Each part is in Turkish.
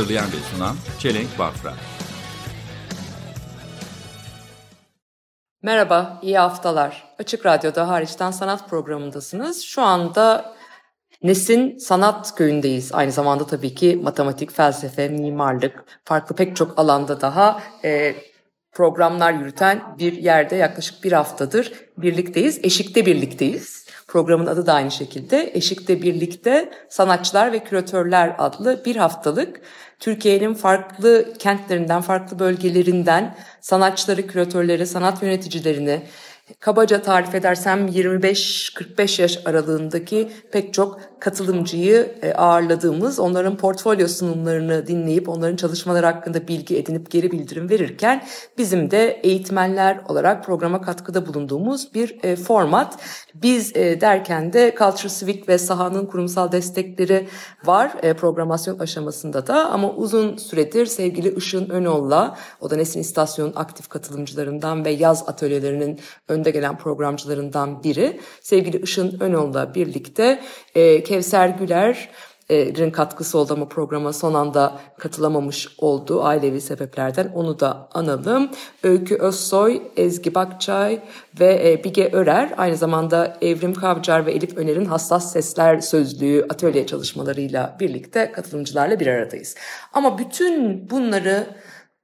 Hazırlayan ve sunan Çelenk Bafra. Merhaba, iyi haftalar. Açık Radyo'da hariçten sanat programındasınız. Şu anda Nesin Sanat Köyü'ndeyiz. Aynı zamanda tabii ki matematik, felsefe, mimarlık, farklı pek çok alanda daha e, programlar yürüten bir yerde yaklaşık bir haftadır birlikteyiz. Eşik'te birlikteyiz. Programın adı da aynı şekilde. Eşik'te birlikte sanatçılar ve küratörler adlı bir haftalık Türkiye'nin farklı kentlerinden, farklı bölgelerinden sanatçıları, küratörleri, sanat yöneticilerini, kabaca tarif edersem 25-45 yaş aralığındaki pek çok katılımcıyı e, ağırladığımız, onların portfolyo sunumlarını dinleyip onların çalışmaları hakkında bilgi edinip geri bildirim verirken bizim de eğitmenler olarak programa katkıda bulunduğumuz bir e, format. Biz e, derken de Culture Civic ve sahanın kurumsal destekleri var programasyon aşamasında da ama uzun süredir sevgili Işın Önol'la o da Nesin İstasyon aktif katılımcılarından ve yaz atölyelerinin önde gelen programcılarından biri. Sevgili Işın Önol'la birlikte e, Kevser Güler'in katkısı oldu ama programa son anda katılamamış oldu ailevi sebeplerden. Onu da analım. Öykü Özsoy, Ezgi Bakçay ve e, Bige Örer aynı zamanda Evrim Kavcar ve Elif Öner'in Hassas Sesler Sözlüğü atölye çalışmalarıyla birlikte katılımcılarla bir aradayız. Ama bütün bunları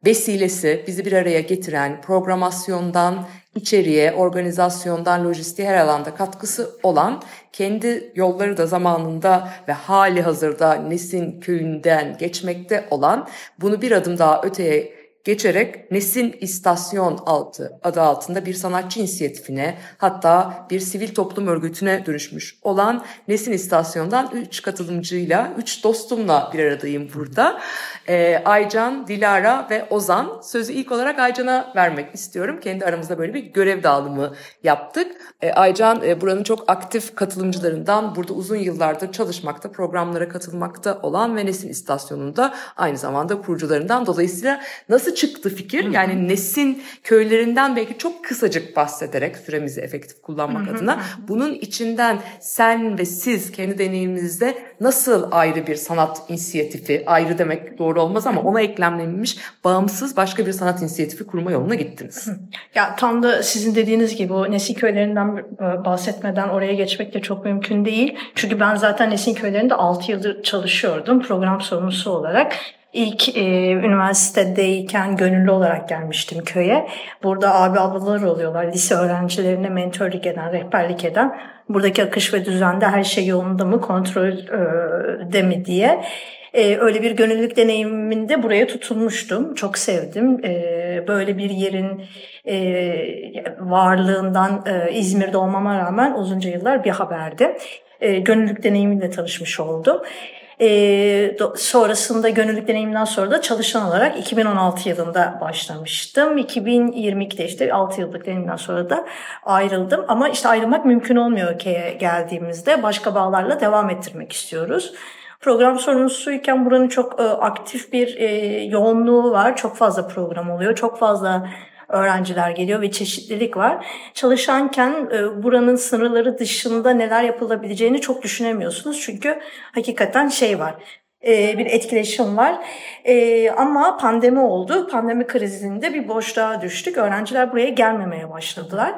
vesilesi bizi bir araya getiren programasyondan içeriye, organizasyondan lojistiğe her alanda katkısı olan, kendi yolları da zamanında ve hali hazırda Nesin köyünden geçmekte olan, bunu bir adım daha öteye geçerek Nesin İstasyon altı adı altında bir sanatçı inisiyatifine hatta bir sivil toplum örgütüne dönüşmüş olan Nesin İstasyon'dan 3 katılımcıyla, 3 dostumla bir aradayım burada. Ee, Aycan, Dilara ve Ozan. Sözü ilk olarak Aycan'a vermek istiyorum. Kendi aramızda böyle bir görev dağılımı yaptık. Ee, Aycan e, buranın çok aktif katılımcılarından, burada uzun yıllardır çalışmakta, programlara katılmakta olan ve Nesin İstasyonu'nda aynı zamanda kurucularından. Dolayısıyla nasıl çıktı fikir? Yani Nesin köylerinden belki çok kısacık bahsederek süremizi efektif kullanmak adına bunun içinden sen ve siz kendi deneyiminizde nasıl ayrı bir sanat inisiyatifi, ayrı demek doğru olmaz ama ona eklemlenmiş bağımsız başka bir sanat inisiyatifi kurma yoluna gittiniz. Ya tam da sizin dediğiniz gibi o Nesin köylerinden e, bahsetmeden oraya geçmek de çok mümkün değil. Çünkü ben zaten Nesin köylerinde 6 yıldır çalışıyordum program sorumlusu olarak. İlk e, üniversitedeyken gönüllü olarak gelmiştim köye. Burada abi ablalar oluyorlar. Lise öğrencilerine mentorluk eden, rehberlik eden. Buradaki akış ve düzende her şey yolunda mı, kontrolde mi diye. E, öyle bir gönüllülük deneyiminde buraya tutulmuştum. Çok sevdim. E, böyle bir yerin e, varlığından e, İzmir'de olmama rağmen uzunca yıllar bir haberdi. E, gönüllülük deneyimiyle tanışmış oldum. E, sonrasında gönüllülük deneyiminden sonra da çalışan olarak 2016 yılında başlamıştım. 2022'de işte 6 yıllık deneyimden sonra da ayrıldım. Ama işte ayrılmak mümkün olmuyor ülkeye geldiğimizde. Başka bağlarla devam ettirmek istiyoruz. Program sorumlusuyken buranın çok e, aktif bir e, yoğunluğu var. Çok fazla program oluyor. Çok fazla öğrenciler geliyor ve çeşitlilik var. Çalışanken e, buranın sınırları dışında neler yapılabileceğini çok düşünemiyorsunuz. Çünkü hakikaten şey var e, bir etkileşim var. E, ama pandemi oldu. Pandemi krizinde bir boşluğa düştük. Öğrenciler buraya gelmemeye başladılar.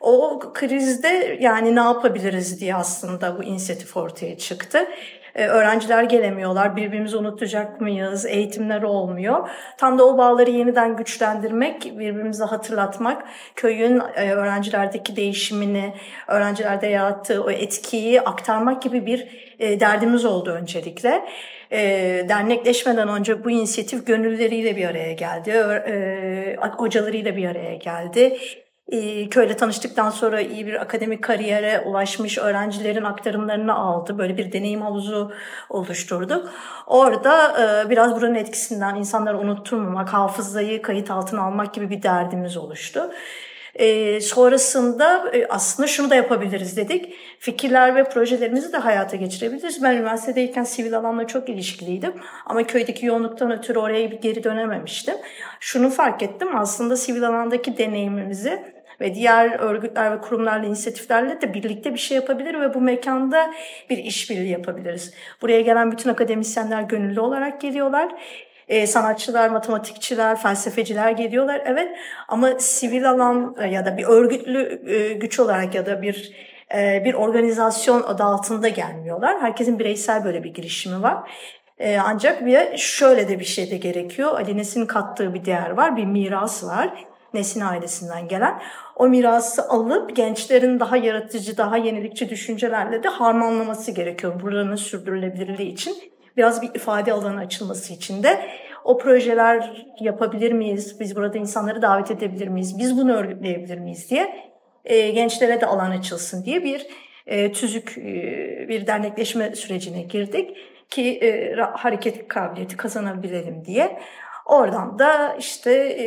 O krizde yani ne yapabiliriz diye aslında bu inisiyatif ortaya çıktı. Ee, öğrenciler gelemiyorlar, birbirimizi unutacak mıyız, eğitimler olmuyor. Tam da o bağları yeniden güçlendirmek, birbirimize hatırlatmak, köyün e, öğrencilerdeki değişimini, öğrencilerde yarattığı o etkiyi aktarmak gibi bir e, derdimiz oldu öncelikle. E, dernekleşmeden önce bu inisiyatif gönülleriyle bir araya geldi, hocalarıyla bir araya geldi e, köyle tanıştıktan sonra iyi bir akademik kariyere ulaşmış öğrencilerin aktarımlarını aldı. Böyle bir deneyim havuzu oluşturduk. Orada e, biraz buranın etkisinden insanları unutturmamak, hafızayı kayıt altına almak gibi bir derdimiz oluştu. E, sonrasında e, aslında şunu da yapabiliriz dedik. Fikirler ve projelerimizi de hayata geçirebiliriz. Ben üniversitedeyken sivil alanla çok ilişkiliydim. Ama köydeki yoğunluktan ötürü oraya bir geri dönememiştim. Şunu fark ettim aslında sivil alandaki deneyimimizi ve diğer örgütler ve kurumlarla, inisiyatiflerle de birlikte bir şey yapabilir ve bu mekanda bir işbirliği yapabiliriz. Buraya gelen bütün akademisyenler gönüllü olarak geliyorlar. Ee, sanatçılar, matematikçiler, felsefeciler geliyorlar evet ama sivil alan e, ya da bir örgütlü e, güç olarak ya da bir e, bir organizasyon adı altında gelmiyorlar. Herkesin bireysel böyle bir girişimi var. Ee, ancak bir şöyle de bir şey de gerekiyor. Ali Nesin'in kattığı bir değer var, bir miras var. Nesin ailesinden gelen. O mirası alıp gençlerin daha yaratıcı, daha yenilikçi düşüncelerle de harmanlaması gerekiyor buranın sürdürülebilirliği için. Biraz bir ifade alanı açılması için de o projeler yapabilir miyiz? Biz burada insanları davet edebilir miyiz? Biz bunu örgütleyebilir miyiz diye e, gençlere de alan açılsın diye bir e, tüzük, e, bir dernekleşme sürecine girdik ki e, hareket kabiliyeti kazanabilelim diye. Oradan da işte e,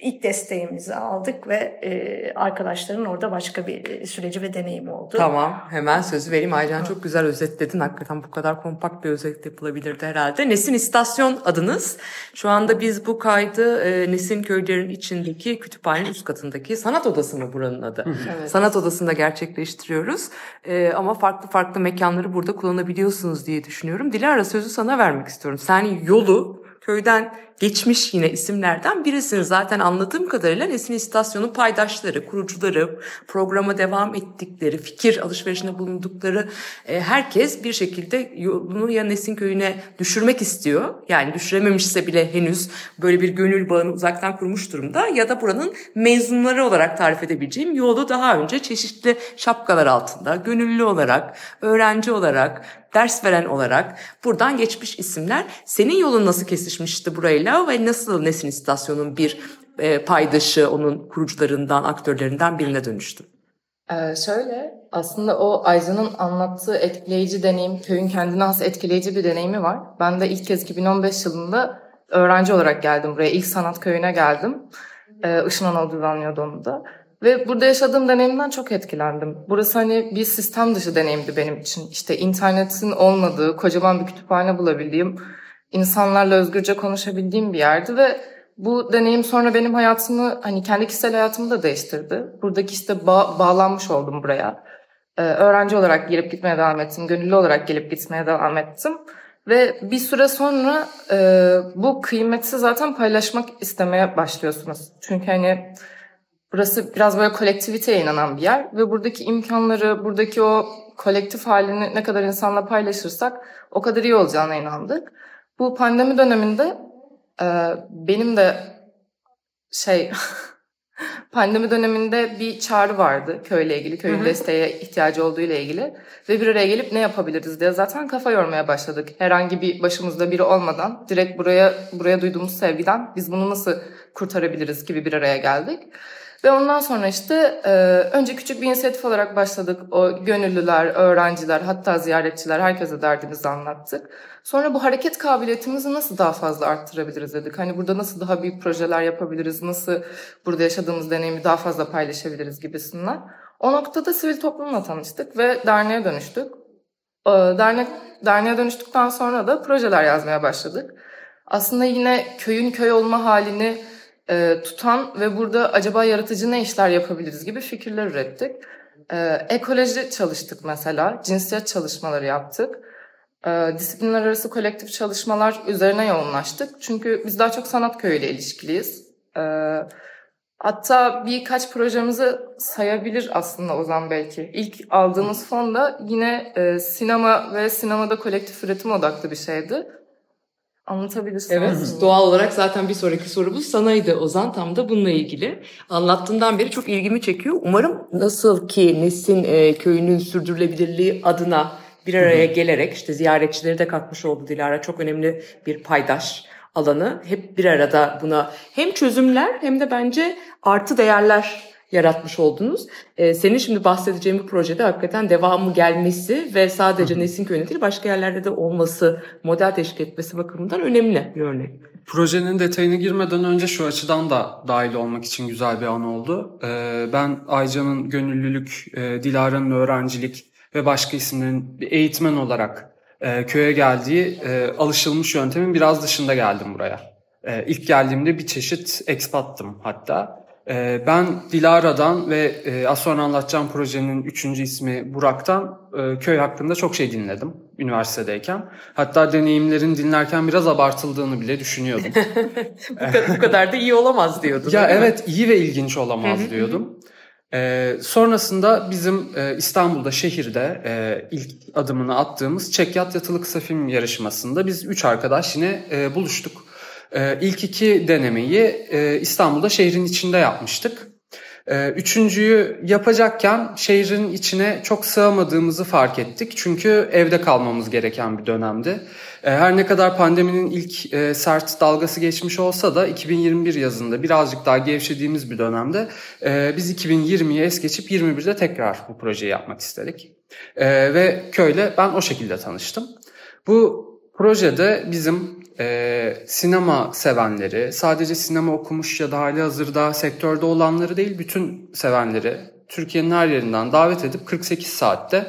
ilk desteğimizi aldık ve e, arkadaşların orada başka bir süreci ve deneyimi oldu. Tamam hemen sözü vereyim. Aycan çok güzel özetledin. Hakikaten bu kadar kompakt bir özet yapılabilirdi herhalde. Nesin İstasyon adınız. Şu anda biz bu kaydı e, Nesin Köylerin içindeki kütüphanenin üst katındaki sanat odası mı buranın adı? Evet. Sanat odasında gerçekleştiriyoruz. E, ama farklı farklı mekanları burada kullanabiliyorsunuz diye düşünüyorum. Dilara sözü sana vermek istiyorum. Sen yolu köyden geçmiş yine isimlerden birisin. Zaten anladığım kadarıyla Nesin İstasyonu paydaşları, kurucuları, programa devam ettikleri, fikir alışverişinde bulundukları e, herkes bir şekilde yolunu ya Nesin Köyü'ne düşürmek istiyor. Yani düşürememişse bile henüz böyle bir gönül bağını uzaktan kurmuş durumda ya da buranın mezunları olarak tarif edebileceğim yolu daha önce çeşitli şapkalar altında, gönüllü olarak, öğrenci olarak, ders veren olarak buradan geçmiş isimler. Senin yolun nasıl kesişmişti burayla ve nasıl Nesin İstasyonu'nun bir e, paydaşı, onun kurucularından, aktörlerinden birine dönüştü? Ee, şöyle aslında o Aycan'ın anlattığı etkileyici deneyim, köyün kendine has etkileyici bir deneyimi var. Ben de ilk kez 2015 yılında öğrenci olarak geldim buraya. İlk sanat köyüne geldim. Ee, Işın Anadolu düzenliyordu onu da. Ve burada yaşadığım deneyimden çok etkilendim. Burası hani bir sistem dışı deneyimdi benim için. İşte internetin olmadığı, kocaman bir kütüphane bulabildiğim, insanlarla özgürce konuşabildiğim bir yerdi ve bu deneyim sonra benim hayatımı, hani kendi kişisel hayatımı da değiştirdi. Buradaki işte ba- bağlanmış oldum buraya. Ee, öğrenci olarak gelip gitmeye devam ettim, gönüllü olarak gelip gitmeye devam ettim. Ve bir süre sonra e, bu kıymeti zaten paylaşmak istemeye başlıyorsunuz. Çünkü hani Burası biraz böyle kolektiviteye inanan bir yer ve buradaki imkanları, buradaki o kolektif halini ne kadar insanla paylaşırsak o kadar iyi olacağına inandık. Bu pandemi döneminde e, benim de şey pandemi döneminde bir çağrı vardı köyle ilgili, köyün desteğe ihtiyacı olduğu ile ilgili ve bir araya gelip ne yapabiliriz diye zaten kafa yormaya başladık. Herhangi bir başımızda biri olmadan direkt buraya buraya duyduğumuz sevgiden biz bunu nasıl kurtarabiliriz gibi bir araya geldik. Ve ondan sonra işte e, önce küçük bir inisiyatif olarak başladık. O gönüllüler, öğrenciler, hatta ziyaretçiler herkese derdimizi anlattık. Sonra bu hareket kabiliyetimizi nasıl daha fazla arttırabiliriz dedik. Hani burada nasıl daha büyük projeler yapabiliriz, nasıl burada yaşadığımız deneyimi daha fazla paylaşabiliriz gibisinden. O noktada sivil toplumla tanıştık ve derneğe dönüştük. E, dernek derneğe dönüştükten sonra da projeler yazmaya başladık. Aslında yine köyün köy olma halini e, tutan ve burada acaba yaratıcı ne işler yapabiliriz gibi fikirler ürettik. E, ekoloji çalıştık mesela, cinsiyet çalışmaları yaptık. E, disiplinler arası kolektif çalışmalar üzerine yoğunlaştık. Çünkü biz daha çok sanat köyüyle ilişkiliyiz. E, hatta birkaç projemizi sayabilir aslında Ozan belki. İlk aldığımız fon da yine e, sinema ve sinemada kolektif üretim odaklı bir şeydi. Anlatabilirsin. Evet doğal olarak zaten bir sonraki sorumuz sanaydı Ozan tam da bununla ilgili. Anlattığından beri çok ilgimi çekiyor. Umarım nasıl ki Nesin e, köyünün sürdürülebilirliği adına bir araya gelerek işte ziyaretçileri de katmış oldu Dilara çok önemli bir paydaş alanı. Hep bir arada buna hem çözümler hem de bence artı değerler yaratmış oldunuz. Ee, senin şimdi bahsedeceğin bu projede hakikaten devamı gelmesi ve sadece Nesin Köyü'nde değil başka yerlerde de olması, model teşkil etmesi bakımından önemli bir örnek. Projenin detayına girmeden önce şu açıdan da dahil olmak için güzel bir an oldu. Ee, ben Aycan'ın gönüllülük, e, Dilara'nın öğrencilik ve başka isimlerin eğitmen olarak e, köye geldiği e, alışılmış yöntemin biraz dışında geldim buraya. E, ilk geldiğimde bir çeşit ekspattım hatta. E, ben Dilara'dan ve e, az sonra anlatacağım projenin üçüncü ismi Burak'tan e, köy hakkında çok şey dinledim üniversitedeyken. Hatta deneyimlerin dinlerken biraz abartıldığını bile düşünüyordum. bu, kadar, bu kadar da iyi olamaz diyordun. ya evet iyi ve ilginç olamaz diyordum. Ee, sonrasında bizim e, İstanbul'da şehirde e, ilk adımını attığımız Çekyat Yatılı Kısa Film yarışmasında biz üç arkadaş yine e, buluştuk. E, ilk iki denemeyi e, İstanbul'da şehrin içinde yapmıştık. E, üçüncüyü yapacakken şehrin içine çok sığamadığımızı fark ettik. Çünkü evde kalmamız gereken bir dönemdi. E, her ne kadar pandeminin ilk e, sert dalgası geçmiş olsa da 2021 yazında birazcık daha gevşediğimiz bir dönemde e, biz 2020'ye es geçip 21'de tekrar bu projeyi yapmak istedik. Ve köyle ben o şekilde tanıştım. Bu projede bizim e, sinema sevenleri, sadece sinema okumuş ya da hali hazırda sektörde olanları değil, bütün sevenleri Türkiye'nin her yerinden davet edip 48 saatte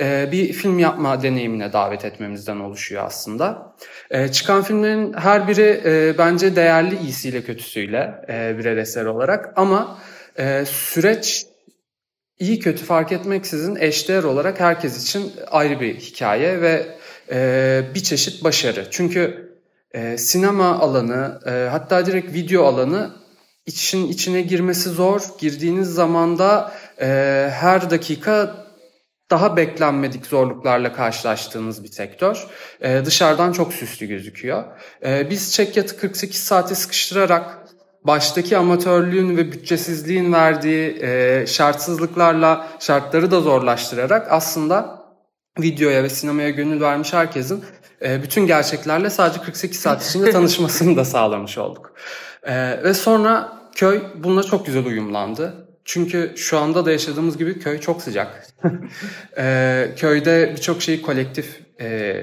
e, bir film yapma deneyimine davet etmemizden oluşuyor aslında. E, çıkan filmlerin her biri e, bence değerli iyisiyle kötüsüyle e, birer eser olarak ama e, süreç iyi kötü fark etmeksizin eşdeğer olarak herkes için ayrı bir hikaye ve e, bir çeşit başarı. Çünkü e, sinema alanı e, hatta direkt video alanı için içine girmesi zor. Girdiğiniz zaman da e, her dakika daha beklenmedik zorluklarla karşılaştığınız bir sektör. E, dışarıdan çok süslü gözüküyor. E, biz Çekyat'ı 48 saate sıkıştırarak baştaki amatörlüğün ve bütçesizliğin verdiği e, şartsızlıklarla şartları da zorlaştırarak aslında videoya ve sinemaya gönül vermiş herkesin bütün gerçeklerle sadece 48 saat içinde tanışmasını da sağlamış olduk. E, ve sonra köy bununla çok güzel uyumlandı. Çünkü şu anda da yaşadığımız gibi köy çok sıcak. e, köyde birçok şeyi kolektif e,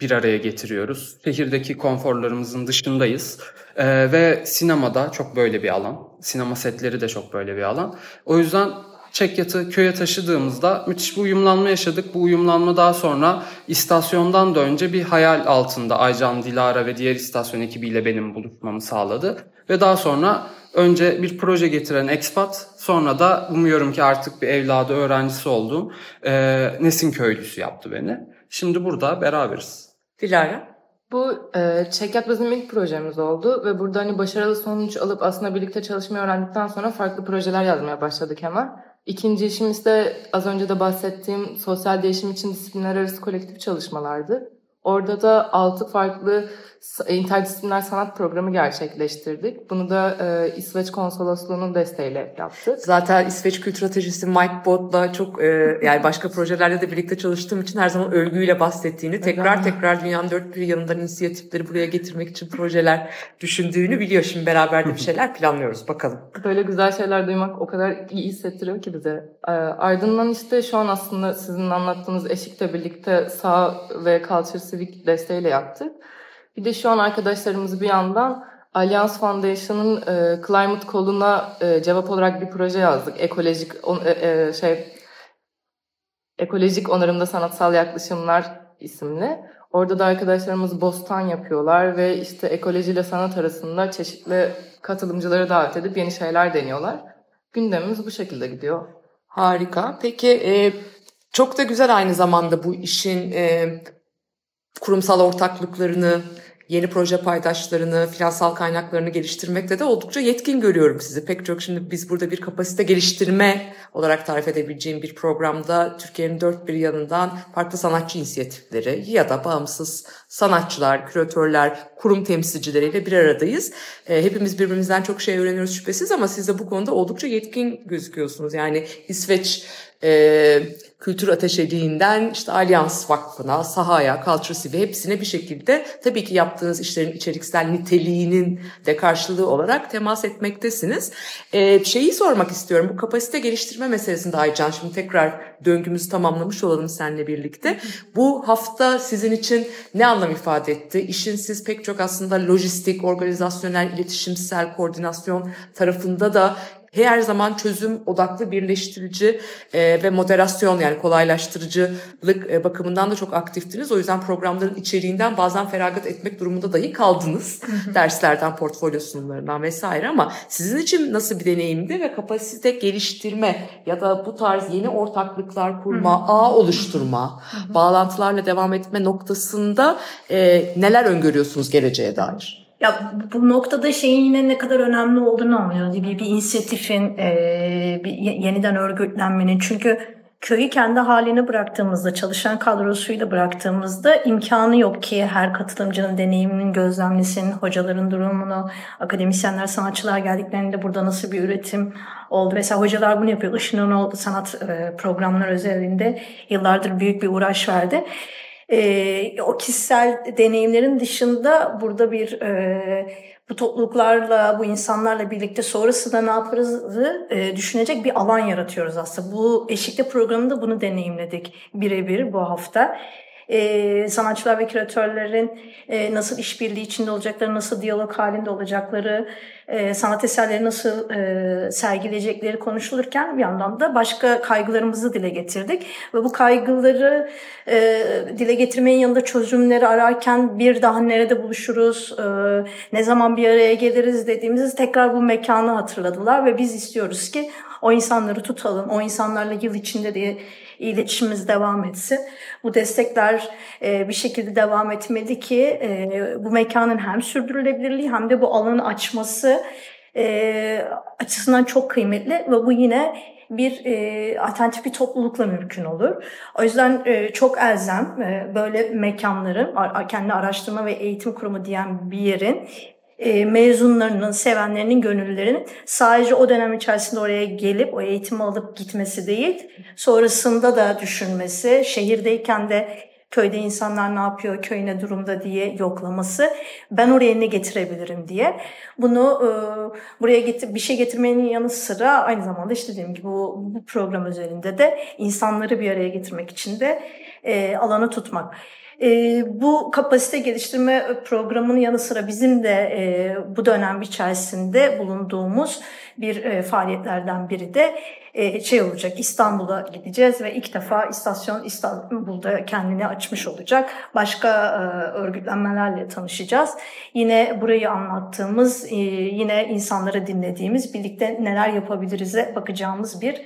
bir araya getiriyoruz. Şehirdeki konforlarımızın dışındayız. Ve sinemada çok böyle bir alan. Sinema setleri de çok böyle bir alan. O yüzden Çekyat'ı köye taşıdığımızda müthiş bir uyumlanma yaşadık. Bu uyumlanma daha sonra istasyondan da önce bir hayal altında Aycan, Dilara ve diğer istasyon ekibiyle benim buluşmamı sağladı. Ve daha sonra önce bir proje getiren expat sonra da umuyorum ki artık bir evladı öğrencisi olduğum e, Nesin köylüsü yaptı beni. Şimdi burada beraberiz. Dilara. Bu e, Çekyat bizim ilk projemiz oldu ve burada hani başarılı sonuç alıp aslında birlikte çalışmayı öğrendikten sonra farklı projeler yazmaya başladık hemen. İkinci işimiz de az önce de bahsettiğim sosyal değişim için disiplinler arası kolektif çalışmalardı. Orada da altı farklı s- interdisipliner sanat programı gerçekleştirdik. Bunu da e, İsveç Konsolosluğu'nun desteğiyle yaptık. Zaten İsveç kültür ateşisi Mike Bott'la çok e, yani başka projelerde de birlikte çalıştığım için her zaman övgüyle bahsettiğini, tekrar tekrar dünyanın dört bir yanından inisiyatifleri buraya getirmek için projeler düşündüğünü biliyor. Şimdi beraber de bir şeyler planlıyoruz. Bakalım. Böyle güzel şeyler duymak o kadar iyi hissettiriyor ki bize. Ee, ardından işte şu an aslında sizin anlattığınız eşikle birlikte sağ ve Culture Civic desteğiyle yaptık. Bir de şu an arkadaşlarımız bir yandan Allianz Foundation'ın e, Climate Call'una e, cevap olarak bir proje yazdık. Ekolojik on- e, e, şey Ekolojik Onarımda Sanatsal Yaklaşımlar isimli. Orada da arkadaşlarımız bostan yapıyorlar ve işte ekolojiyle sanat arasında çeşitli katılımcıları davet edip yeni şeyler deniyorlar. Gündemimiz bu şekilde gidiyor. Harika. Peki e, çok da güzel aynı zamanda bu işin e, kurumsal ortaklıklarını, yeni proje paydaşlarını, finansal kaynaklarını geliştirmekte de oldukça yetkin görüyorum sizi. Pek çok şimdi biz burada bir kapasite geliştirme olarak tarif edebileceğim bir programda Türkiye'nin dört bir yanından farklı sanatçı inisiyatifleri ya da bağımsız sanatçılar, küratörler, kurum temsilcileriyle bir aradayız. E, hepimiz birbirimizden çok şey öğreniyoruz şüphesiz ama siz de bu konuda oldukça yetkin gözüküyorsunuz. Yani İsveç e, Kültür Ateşeliğinden işte Alyans Vakfı'na, Sahaya, Culture CV hepsine bir şekilde tabii ki yaptığınız işlerin içeriksel niteliğinin de karşılığı olarak temas etmektesiniz. Ee, şeyi sormak istiyorum bu kapasite geliştirme meselesinde Aycan şimdi tekrar döngümüzü tamamlamış olalım seninle birlikte. Bu hafta sizin için ne anlam ifade etti? İşin siz pek çok aslında lojistik, organizasyonel, iletişimsel, koordinasyon tarafında da her zaman çözüm odaklı birleştirici e, ve moderasyon yani kolaylaştırıcılık e, bakımından da çok aktiftiniz. O yüzden programların içeriğinden bazen feragat etmek durumunda dahi kaldınız. Derslerden, portfolyo sunumlarından vesaire ama sizin için nasıl bir deneyimdi ve kapasite geliştirme ya da bu tarz yeni ortaklıklar kurma, ağ oluşturma, bağlantılarla devam etme noktasında e, neler öngörüyorsunuz geleceğe dair? Ya bu noktada şeyin yine ne kadar önemli olduğunu anlıyoruz. Bir, bir inisiyatifin, e, bir yeniden örgütlenmenin. Çünkü köyü kendi haline bıraktığımızda, çalışan kadrosuyla bıraktığımızda imkanı yok ki her katılımcının deneyiminin gözlemlesin, hocaların durumunu, akademisyenler, sanatçılar geldiklerinde burada nasıl bir üretim oldu. Mesela hocalar bunu yapıyor. Işın'ın oldu sanat e, programlar özelinde yıllardır büyük bir uğraş verdi e, o kişisel deneyimlerin dışında burada bir e, bu topluluklarla, bu insanlarla birlikte sonrasında ne yaparız e, düşünecek bir alan yaratıyoruz aslında. Bu eşlikte programında bunu deneyimledik birebir bu hafta e, sanatçılar ve küratörlerin e, nasıl işbirliği içinde olacakları, nasıl diyalog halinde olacakları, e, sanat eserleri nasıl e, sergileyecekleri konuşulurken bir yandan da başka kaygılarımızı dile getirdik. Ve bu kaygıları e, dile getirmenin yanında çözümleri ararken bir daha nerede buluşuruz, e, ne zaman bir araya geliriz dediğimizde tekrar bu mekanı hatırladılar ve biz istiyoruz ki o insanları tutalım, o insanlarla yıl içinde de iletişimimiz devam etsin. Bu destekler e, bir şekilde devam etmeli ki e, bu mekanın hem sürdürülebilirliği hem de bu alanı açması e, açısından çok kıymetli ve bu yine bir e, alternatif bir toplulukla mümkün olur. O yüzden e, çok elzem e, böyle mekanların, kendi araştırma ve eğitim kurumu diyen bir yerin e, mezunlarının, sevenlerinin, gönüllülerinin sadece o dönem içerisinde oraya gelip o eğitimi alıp gitmesi değil, sonrasında da düşünmesi, şehirdeyken de köyde insanlar ne yapıyor, köy ne durumda diye yoklaması, ben oraya ne getirebilirim diye. Bunu e, buraya getir, bir şey getirmenin yanı sıra aynı zamanda işte dediğim gibi bu, bu program üzerinde de insanları bir araya getirmek için de e, alanı tutmak. E, bu kapasite geliştirme programının yanı sıra bizim de e, bu dönem içerisinde bulunduğumuz bir e, faaliyetlerden biri de e, şey olacak İstanbul'a gideceğiz ve ilk defa istasyon İstanbul'da kendini açmış olacak. Başka e, örgütlenmelerle tanışacağız. Yine burayı anlattığımız, e, yine insanları dinlediğimiz, birlikte neler yapabiliriz'e bakacağımız bir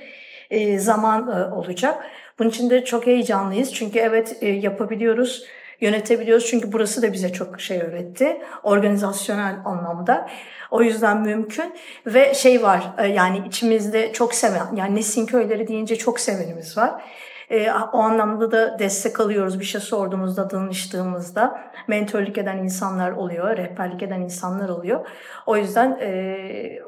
e, zaman e, olacak. Bunun için de çok heyecanlıyız. Çünkü evet e, yapabiliyoruz, yönetebiliyoruz. Çünkü burası da bize çok şey öğretti. Organizasyonel anlamda. O yüzden mümkün. Ve şey var e, yani içimizde çok seven, yani Nesin köyleri deyince çok sevenimiz var. E, o anlamda da destek alıyoruz. Bir şey sorduğumuzda, danıştığımızda mentörlük eden insanlar oluyor, rehberlik eden insanlar oluyor. O yüzden e,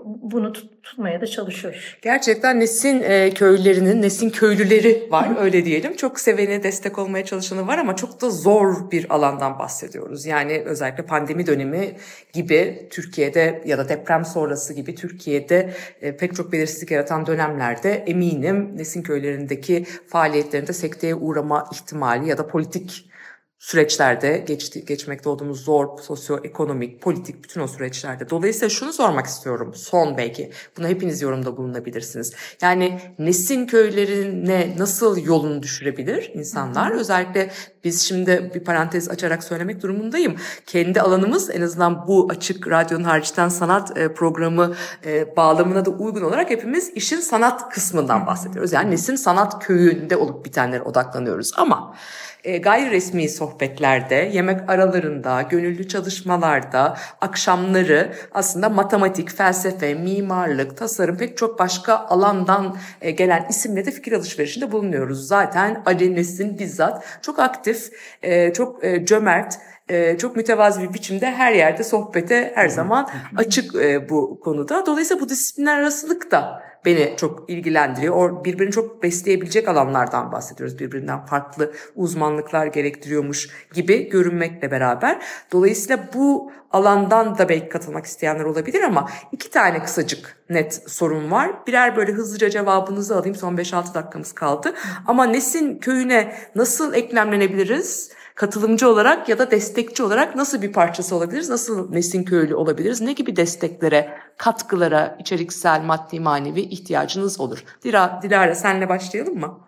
bunu tut, tutmaya da çalışıyoruz. Gerçekten Nesin e, köylerinin, Nesin köylüleri var öyle diyelim. Çok seveni, destek olmaya çalışanı var ama çok da zor bir alandan bahsediyoruz. Yani özellikle pandemi dönemi gibi Türkiye'de ya da deprem sonrası gibi Türkiye'de e, pek çok belirsizlik yaratan dönemlerde eminim Nesin köylerindeki faaliyetlerinde sekteye uğrama ihtimali ya da politik süreçlerde geçti, geçmekte olduğumuz zor sosyoekonomik, politik bütün o süreçlerde. Dolayısıyla şunu sormak istiyorum son belki. Buna hepiniz yorumda bulunabilirsiniz. Yani Nesin köylerine nasıl yolunu düşürebilir insanlar? Özellikle biz şimdi bir parantez açarak söylemek durumundayım. Kendi alanımız en azından bu açık radyonun hariçten sanat e, programı e, bağlamına da uygun olarak hepimiz işin sanat kısmından bahsediyoruz. Yani Nesin sanat köyünde olup bitenlere odaklanıyoruz. Ama e, gayri resmi sohbetlerde, yemek aralarında, gönüllü çalışmalarda, akşamları aslında matematik, felsefe, mimarlık, tasarım pek çok başka alandan gelen isimle de fikir alışverişinde bulunuyoruz. Zaten Ali Nesin bizzat çok aktif, e, çok e, cömert, e, çok mütevazi bir biçimde her yerde sohbete her zaman açık e, bu konuda. Dolayısıyla bu disiplinler arasılık da beni çok ilgilendiriyor. Birbirini çok besleyebilecek alanlardan bahsediyoruz. Birbirinden farklı uzmanlıklar gerektiriyormuş gibi görünmekle beraber. Dolayısıyla bu alandan da belki katılmak isteyenler olabilir ama iki tane kısacık net sorun var. Birer böyle hızlıca cevabınızı alayım. Son 5-6 dakikamız kaldı. Ama Nesin köyüne nasıl eklemlenebiliriz? Katılımcı olarak ya da destekçi olarak nasıl bir parçası olabiliriz? Nasıl Nesin köylü olabiliriz? Ne gibi desteklere, katkılara, içeriksel, maddi, manevi ihtiyacınız olur? Dila, Dilara senle başlayalım mı?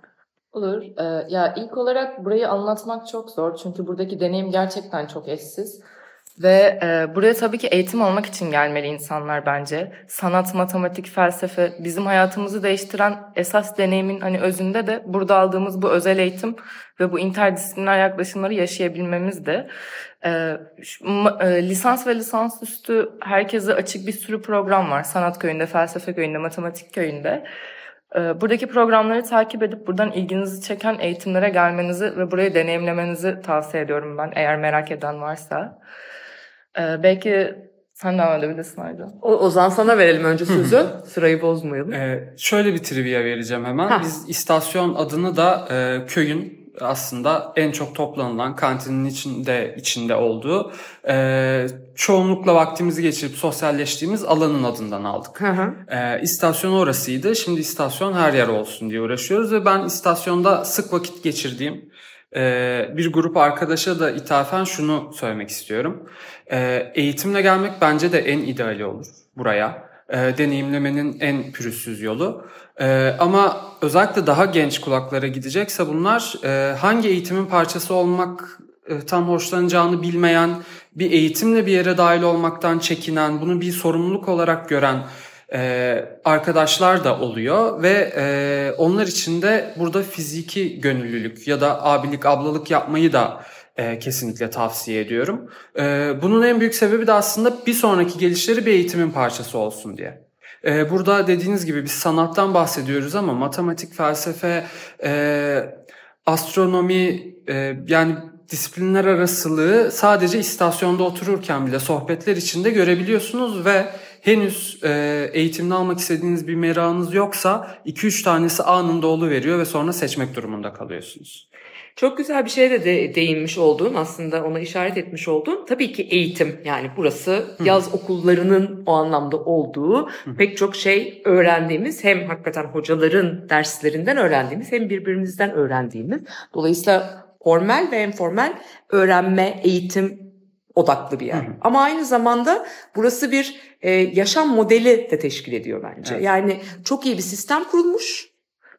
Olur. Ee, ya ilk olarak burayı anlatmak çok zor çünkü buradaki deneyim gerçekten çok eşsiz. Ve e, buraya tabii ki eğitim almak için gelmeli insanlar bence. Sanat, matematik, felsefe bizim hayatımızı değiştiren esas deneyimin hani özünde de burada aldığımız bu özel eğitim ve bu interdisipliner yaklaşımları yaşayabilmemiz de. E, e, lisans ve lisansüstü herkese açık bir sürü program var. Sanat köyünde, felsefe köyünde, matematik köyünde. Ee, Buradaki programları takip edip buradan ilginizi çeken eğitimlere gelmenizi ve burayı deneyimlemenizi tavsiye ediyorum ben eğer merak eden varsa. Ee, belki sen devam edebilirsin Aycan. O, Ozan sana verelim önce sözü. Sırayı bozmayalım. Ee, şöyle bir trivia vereceğim hemen. Ha. Biz istasyon adını da e, köyün aslında en çok toplanılan kantinin içinde içinde olduğu e, çoğunlukla vaktimizi geçirip sosyalleştiğimiz alanın adından aldık. Hı hı. Ee, istasyon orasıydı. Şimdi istasyon her yer olsun diye uğraşıyoruz ve ben istasyonda sık vakit geçirdiğim e, bir grup arkadaşa da ithafen şunu söylemek istiyorum. E, eğitimle gelmek bence de en ideali olur buraya. E, deneyimlemenin en pürüzsüz yolu. Ama özellikle daha genç kulaklara gidecekse bunlar e, hangi eğitimin parçası olmak e, tam hoşlanacağını bilmeyen, bir eğitimle bir yere dahil olmaktan çekinen, bunu bir sorumluluk olarak gören e, arkadaşlar da oluyor ve e, onlar için de burada fiziki gönüllülük ya da abilik, ablalık yapmayı da e, kesinlikle tavsiye ediyorum. E, bunun en büyük sebebi de aslında bir sonraki gelişleri bir eğitimin parçası olsun diye. E, burada dediğiniz gibi biz sanattan bahsediyoruz ama matematik, felsefe, e, astronomi e, yani disiplinler arasılığı sadece istasyonda otururken bile sohbetler içinde görebiliyorsunuz ve henüz e, eğitimini almak istediğiniz bir merakınız yoksa 2-3 tanesi anında veriyor ve sonra seçmek durumunda kalıyorsunuz. Çok güzel bir şeye de, de değinmiş olduğun aslında ona işaret etmiş olduğun tabii ki eğitim yani burası yaz okullarının o anlamda olduğu pek çok şey öğrendiğimiz hem hakikaten hocaların derslerinden öğrendiğimiz hem birbirimizden öğrendiğimiz. Dolayısıyla formel ve informal öğrenme eğitim odaklı bir yer. Ama aynı zamanda burası bir e, yaşam modeli de teşkil ediyor bence. Evet. Yani çok iyi bir sistem kurulmuş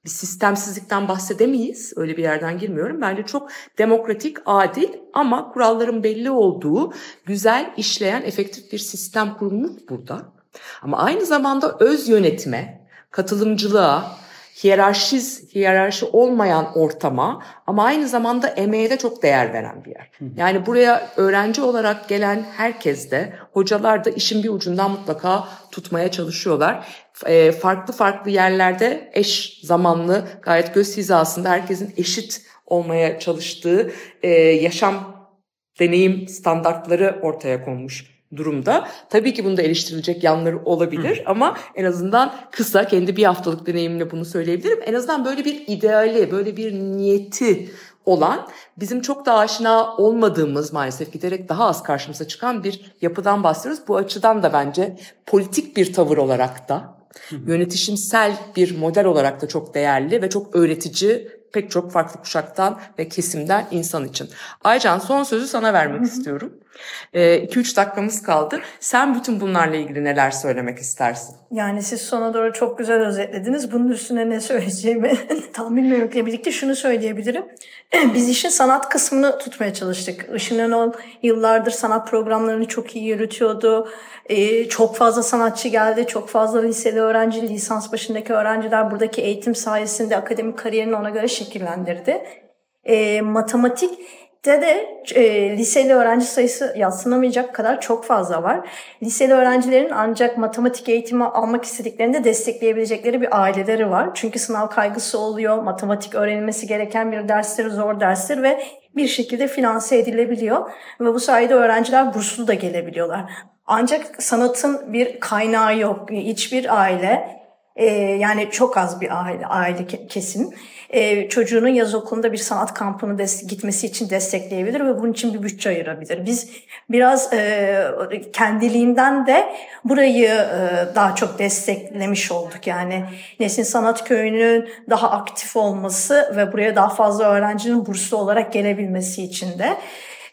bir sistemsizlikten bahsedemeyiz. Öyle bir yerden girmiyorum. Bence çok demokratik, adil ama kuralların belli olduğu, güzel işleyen, efektif bir sistem kurulmuş burada. Ama aynı zamanda öz yönetime, katılımcılığa, hiyerarşiz, hiyerarşi olmayan ortama ama aynı zamanda emeğe de çok değer veren bir yer. Yani buraya öğrenci olarak gelen herkes de, hocalar da işin bir ucundan mutlaka tutmaya çalışıyorlar. E, farklı farklı yerlerde eş zamanlı, gayet göz hizasında herkesin eşit olmaya çalıştığı e, yaşam deneyim standartları ortaya konmuş durumda. Tabii ki bunda eleştirilecek yanları olabilir ama en azından kısa kendi bir haftalık deneyimle bunu söyleyebilirim. En azından böyle bir ideali, böyle bir niyeti olan bizim çok da aşina olmadığımız maalesef giderek daha az karşımıza çıkan bir yapıdan bahsediyoruz. Bu açıdan da bence politik bir tavır olarak da yönetişimsel bir model olarak da çok değerli ve çok öğretici pek çok farklı kuşaktan ve kesimden insan için. Aycan son sözü sana vermek istiyorum. 2-3 dakikamız kaldı. Sen bütün bunlarla ilgili neler söylemek istersin? Yani siz sona doğru çok güzel özetlediniz. Bunun üstüne ne söyleyeceğimi tam bilmemekle birlikte şunu söyleyebilirim. Biz işin sanat kısmını tutmaya çalıştık. Işın Önol yıllardır sanat programlarını çok iyi yürütüyordu. Ee, çok fazla sanatçı geldi. Çok fazla liseli öğrenci, lisans başındaki öğrenciler buradaki eğitim sayesinde akademik kariyerini ona göre şekillendirdi. Ee, matematik de de e, liseli öğrenci sayısı yatsınamayacak kadar çok fazla var. Liseli öğrencilerin ancak matematik eğitimi almak istediklerinde destekleyebilecekleri bir aileleri var. Çünkü sınav kaygısı oluyor, matematik öğrenilmesi gereken bir derstir, zor derstir ve bir şekilde finanse edilebiliyor. Ve bu sayede öğrenciler burslu da gelebiliyorlar. Ancak sanatın bir kaynağı yok. Hiçbir aile e, yani çok az bir aile, aile kesim e, çocuğunun yaz okulunda bir sanat kampını gitmesi için destekleyebilir ve bunun için bir bütçe ayırabilir. Biz biraz e, kendiliğinden de burayı e, daha çok desteklemiş olduk. Yani Nesin Sanat Köyü'nün daha aktif olması ve buraya daha fazla öğrencinin burslu olarak gelebilmesi için de.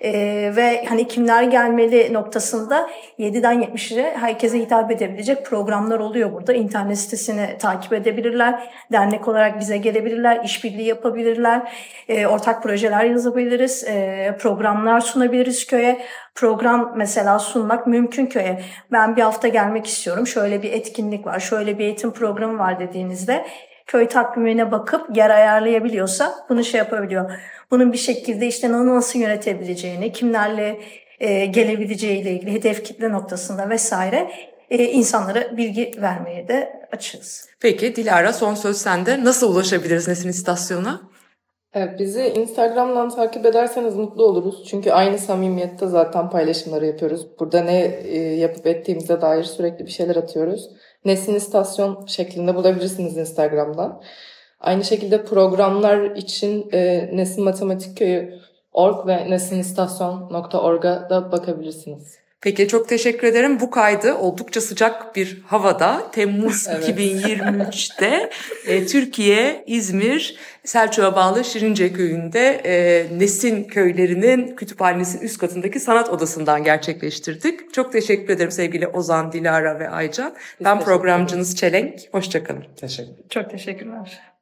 Ee, ve hani kimler gelmeli noktasında 7'den 70'e herkese hitap edebilecek programlar oluyor burada. İnternet sitesini takip edebilirler. Dernek olarak bize gelebilirler. işbirliği yapabilirler. E, ortak projeler yazabiliriz. E, programlar sunabiliriz köye. Program mesela sunmak mümkün köye. Ben bir hafta gelmek istiyorum. Şöyle bir etkinlik var. Şöyle bir eğitim programı var dediğinizde köy takvimine bakıp yer ayarlayabiliyorsa bunu şey yapabiliyor. Bunun bir şekilde işte nasıl yönetebileceğini, kimlerle e, gelebileceğiyle ilgili hedef kitle noktasında vesaire e, insanlara bilgi vermeye de açığız. Peki Dilara son söz sende. Nasıl ulaşabiliriz Nesin istasyona? Evet, bizi Instagram'dan takip ederseniz mutlu oluruz. Çünkü aynı samimiyette zaten paylaşımları yapıyoruz. Burada ne e, yapıp ettiğimize dair sürekli bir şeyler atıyoruz. Nesin istasyon şeklinde bulabilirsiniz Instagram'dan. Aynı şekilde programlar için e, Nesin Matematik Köyü org ve nesinistasyon.org'a da bakabilirsiniz. Peki çok teşekkür ederim. Bu kaydı oldukça sıcak bir havada Temmuz Evet. 2023'te e, Türkiye, İzmir, Selçuk'a bağlı Şirince köyünde e, Nesin köylerinin kütüphanesinin üst katındaki sanat odasından gerçekleştirdik. Çok teşekkür ederim sevgili Ozan, Dilara ve Aycan. ben teşekkür programcınız Çelenk. Hoşçakalın. Teşekkür Çok teşekkürler.